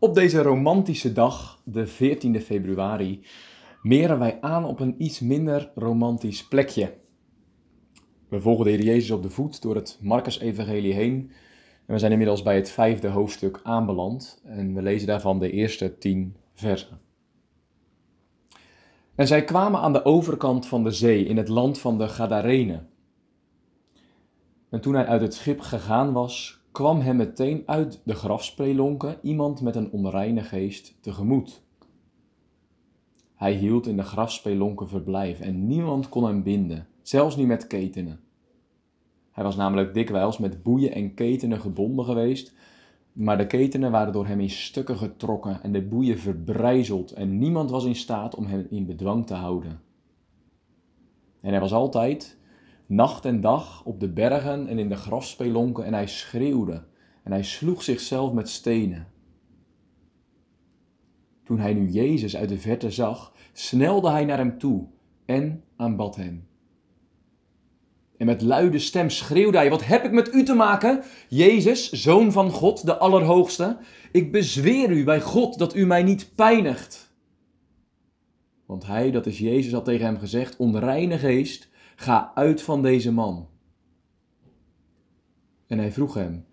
Op deze romantische dag, de 14e februari, meren wij aan op een iets minder romantisch plekje. We volgen de Heer Jezus op de voet door het Marcus-evangelie heen. En we zijn inmiddels bij het vijfde hoofdstuk aanbeland. En we lezen daarvan de eerste tien versen. En zij kwamen aan de overkant van de zee, in het land van de Gadarenen. En toen hij uit het schip gegaan was, kwam hem meteen uit de grafspelonken iemand met een onreine geest tegemoet. Hij hield in de grafspelonken verblijf en niemand kon hem binden, zelfs niet met ketenen. Hij was namelijk dikwijls met boeien en ketenen gebonden geweest, maar de ketenen waren door hem in stukken getrokken en de boeien verbrijzeld en niemand was in staat om hem in bedwang te houden. En hij was altijd, nacht en dag op de bergen en in de grafspelonken en hij schreeuwde en hij sloeg zichzelf met stenen. Toen hij nu Jezus uit de verte zag, snelde hij naar hem toe en aanbad hem. En met luide stem schreeuwde hij: Wat heb ik met u te maken, Jezus, zoon van God, de Allerhoogste? Ik bezweer u bij God dat u mij niet pijnigt. Want hij, dat is Jezus, had tegen hem gezegd: Onreine geest, Ga uit van deze man. En hij vroeg hem: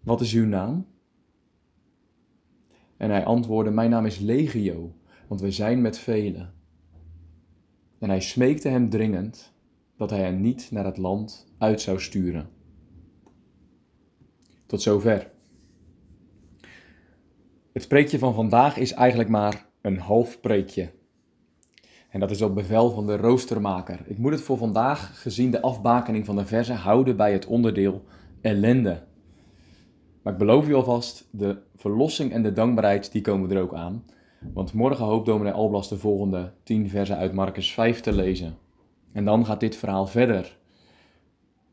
Wat is uw naam? En hij antwoordde: Mijn naam is Legio, want we zijn met velen. En hij smeekte hem dringend dat hij hen niet naar het land uit zou sturen. Tot zover. Het preekje van vandaag is eigenlijk maar een half preekje. En dat is op bevel van de roostermaker. Ik moet het voor vandaag, gezien de afbakening van de verzen, houden bij het onderdeel ellende. Maar ik beloof u alvast, de verlossing en de dankbaarheid, die komen er ook aan. Want morgen hoopt dominee Alblas de volgende tien versen uit Marcus 5 te lezen. En dan gaat dit verhaal verder.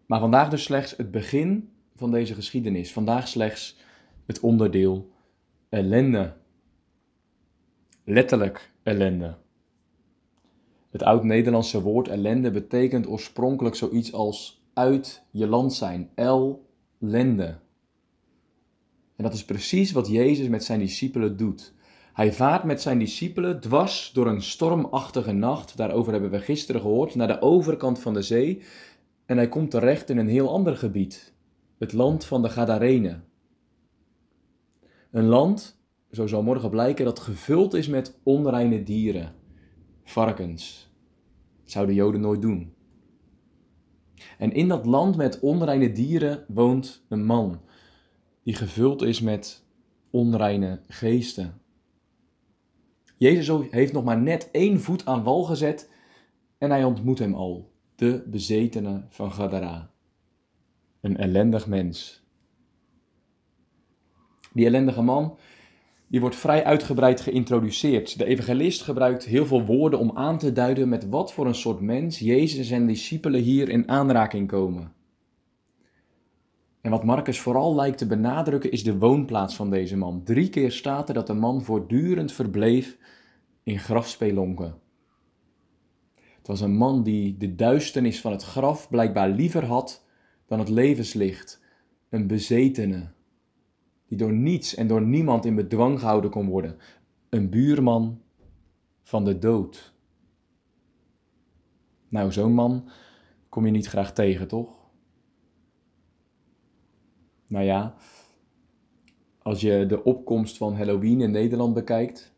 Maar vandaag dus slechts het begin van deze geschiedenis. Vandaag slechts het onderdeel ellende. Letterlijk ellende. Het oud-Nederlandse woord ellende betekent oorspronkelijk zoiets als uit je land zijn, el-lende. En dat is precies wat Jezus met zijn discipelen doet. Hij vaart met zijn discipelen dwars door een stormachtige nacht, daarover hebben we gisteren gehoord, naar de overkant van de zee. En hij komt terecht in een heel ander gebied, het land van de Gadarenen. Een land, zo zal morgen blijken, dat gevuld is met onreine dieren varkens. Dat zouden Joden nooit doen. En in dat land met onreine dieren woont een man die gevuld is met onreine geesten. Jezus heeft nog maar net één voet aan wal gezet en hij ontmoet hem al, de bezetene van Gadara. Een ellendig mens. Die ellendige man die wordt vrij uitgebreid geïntroduceerd. De evangelist gebruikt heel veel woorden om aan te duiden met wat voor een soort mens Jezus en discipelen hier in aanraking komen. En wat Marcus vooral lijkt te benadrukken is de woonplaats van deze man. Drie keer staat er dat de man voortdurend verbleef in grafspelonken. Het was een man die de duisternis van het graf blijkbaar liever had dan het levenslicht. Een bezetene, die door niets en door niemand in bedwang gehouden kon worden. Een buurman van de dood. Nou, zo'n man kom je niet graag tegen, toch? Nou ja, als je de opkomst van Halloween in Nederland bekijkt,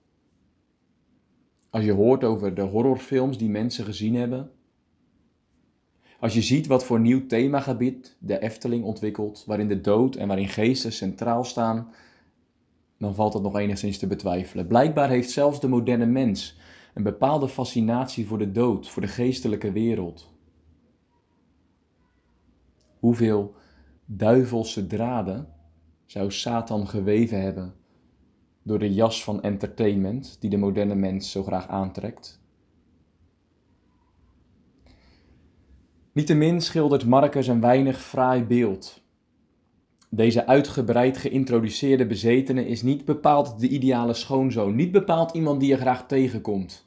als je hoort over de horrorfilms die mensen gezien hebben, als je ziet wat voor nieuw themagebied de Efteling ontwikkelt, waarin de dood en waarin geesten centraal staan, dan valt dat nog enigszins te betwijfelen. Blijkbaar heeft zelfs de moderne mens een bepaalde fascinatie voor de dood, voor de geestelijke wereld. Hoeveel duivelse draden zou Satan geweven hebben door de jas van entertainment die de moderne mens zo graag aantrekt. Niettemin schildert Marcus een weinig fraai beeld. Deze uitgebreid geïntroduceerde bezetene is niet bepaald de ideale schoonzoon, niet bepaald iemand die je graag tegenkomt.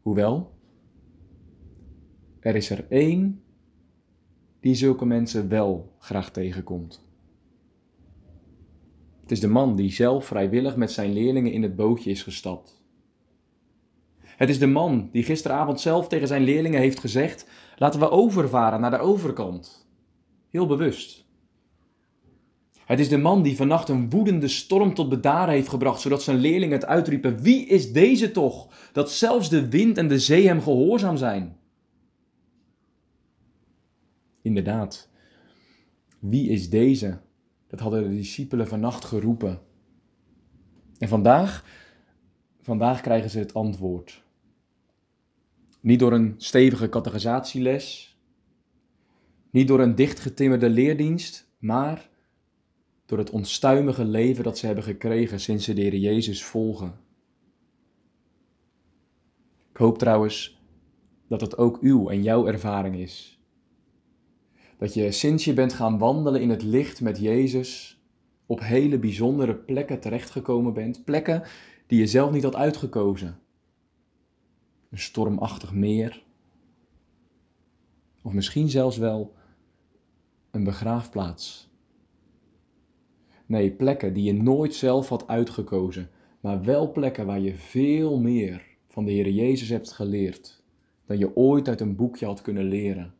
Hoewel, er is er één die zulke mensen wel graag tegenkomt. Het is de man die zelf vrijwillig met zijn leerlingen in het bootje is gestapt. Het is de man die gisteravond zelf tegen zijn leerlingen heeft gezegd: laten we overvaren naar de overkant. Heel bewust. Het is de man die vannacht een woedende storm tot bedaren heeft gebracht, zodat zijn leerlingen het uitriepen: Wie is deze toch? Dat zelfs de wind en de zee hem gehoorzaam zijn. Inderdaad, wie is deze? Dat hadden de discipelen vannacht geroepen. En vandaag, vandaag krijgen ze het antwoord. Niet door een stevige categorisatieles, niet door een dichtgetimmerde leerdienst, maar door het onstuimige leven dat ze hebben gekregen sinds ze de Heer Jezus volgen. Ik hoop trouwens dat het ook uw en jouw ervaring is. Dat je sinds je bent gaan wandelen in het licht met Jezus op hele bijzondere plekken terechtgekomen bent. Plekken die je zelf niet had uitgekozen. Een stormachtig meer. Of misschien zelfs wel een begraafplaats. Nee, plekken die je nooit zelf had uitgekozen, maar wel plekken waar je veel meer van de Heer Jezus hebt geleerd dan je ooit uit een boekje had kunnen leren.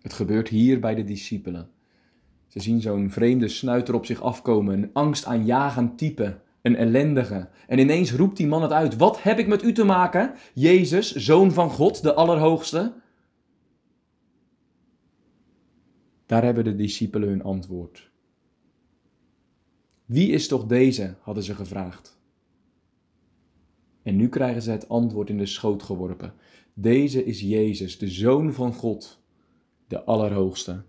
Het gebeurt hier bij de discipelen. Ze zien zo'n vreemde snuiter op zich afkomen, een angstaanjagend type, een ellendige. En ineens roept die man het uit: Wat heb ik met u te maken, Jezus, zoon van God, de Allerhoogste? Daar hebben de discipelen hun antwoord. Wie is toch deze? hadden ze gevraagd. En nu krijgen ze het antwoord in de schoot geworpen. Deze is Jezus, de Zoon van God, de Allerhoogste.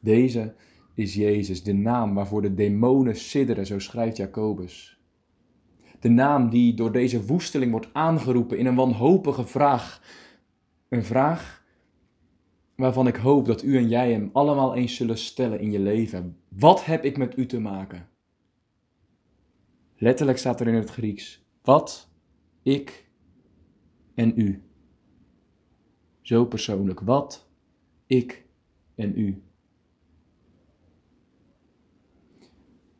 Deze is Jezus, de naam waarvoor de demonen sidderen, zo schrijft Jacobus. De naam die door deze woesteling wordt aangeroepen in een wanhopige vraag. Een vraag waarvan ik hoop dat u en jij hem allemaal eens zullen stellen in je leven. Wat heb ik met u te maken? Letterlijk staat er in het Grieks: wat, ik en u. Zo persoonlijk. Wat, ik en u.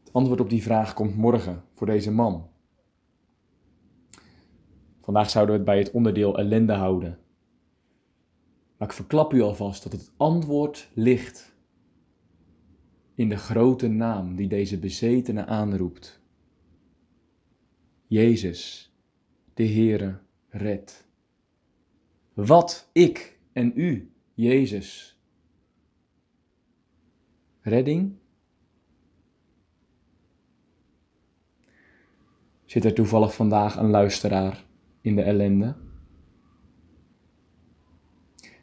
Het antwoord op die vraag komt morgen voor deze man. Vandaag zouden we het bij het onderdeel ellende houden. Maar ik verklap u alvast dat het antwoord ligt in de grote naam die deze bezetene aanroept. Jezus, de Heere, red. Wat ik en u, Jezus. Redding? Zit er toevallig vandaag een luisteraar in de ellende?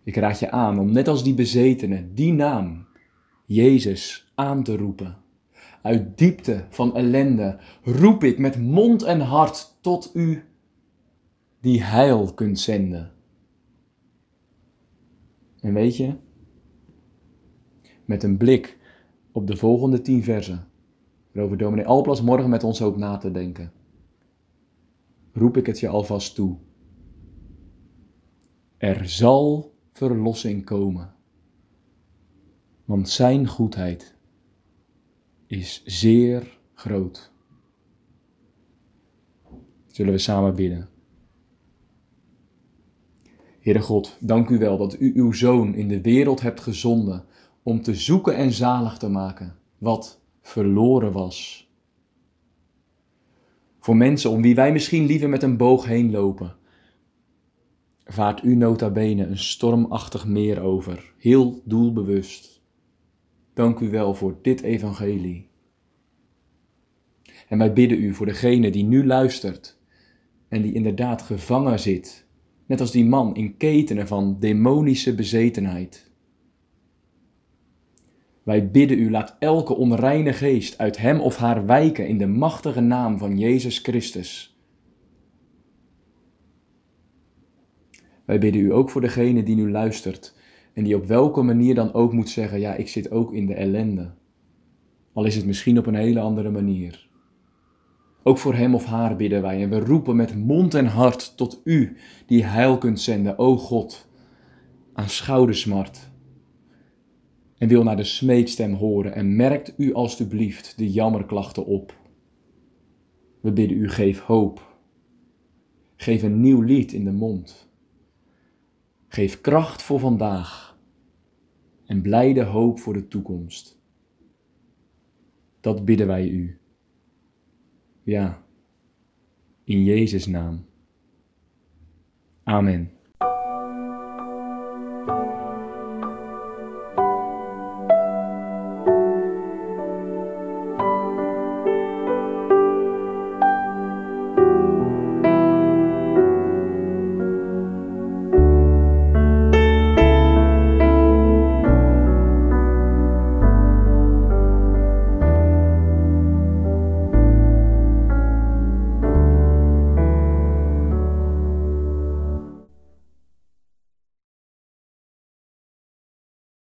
Ik raad je aan om net als die bezetene die naam, Jezus, aan te roepen. Uit diepte van ellende roep ik met mond en hart tot u die heil kunt zenden. En weet je, met een blik op de volgende tien versen, waarover dominee Alplas morgen met ons hoopt na te denken, roep ik het je alvast toe. Er zal verlossing komen, want Zijn goedheid is zeer groot. Zullen we samen bidden? Heere God, dank u wel dat u uw Zoon in de wereld hebt gezonden om te zoeken en zalig te maken wat verloren was. Voor mensen om wie wij misschien liever met een boog heen lopen, vaart u nota bene een stormachtig meer over, heel doelbewust. Dank u wel voor dit evangelie. En wij bidden u voor degene die nu luistert en die inderdaad gevangen zit net als die man in ketenen van demonische bezetenheid. Wij bidden u, laat elke onreine geest uit hem of haar wijken in de machtige naam van Jezus Christus. Wij bidden u ook voor degene die nu luistert en die op welke manier dan ook moet zeggen, ja, ik zit ook in de ellende. Al is het misschien op een hele andere manier. Ook voor hem of haar bidden wij en we roepen met mond en hart tot u die heil kunt zenden, o God, aan schoudersmart. En wil naar de smeekstem horen en merkt u alstublieft de jammerklachten op. We bidden u, geef hoop. Geef een nieuw lied in de mond. Geef kracht voor vandaag en blijde hoop voor de toekomst. Dat bidden wij u. Ja, in Jezus' naam. Amen.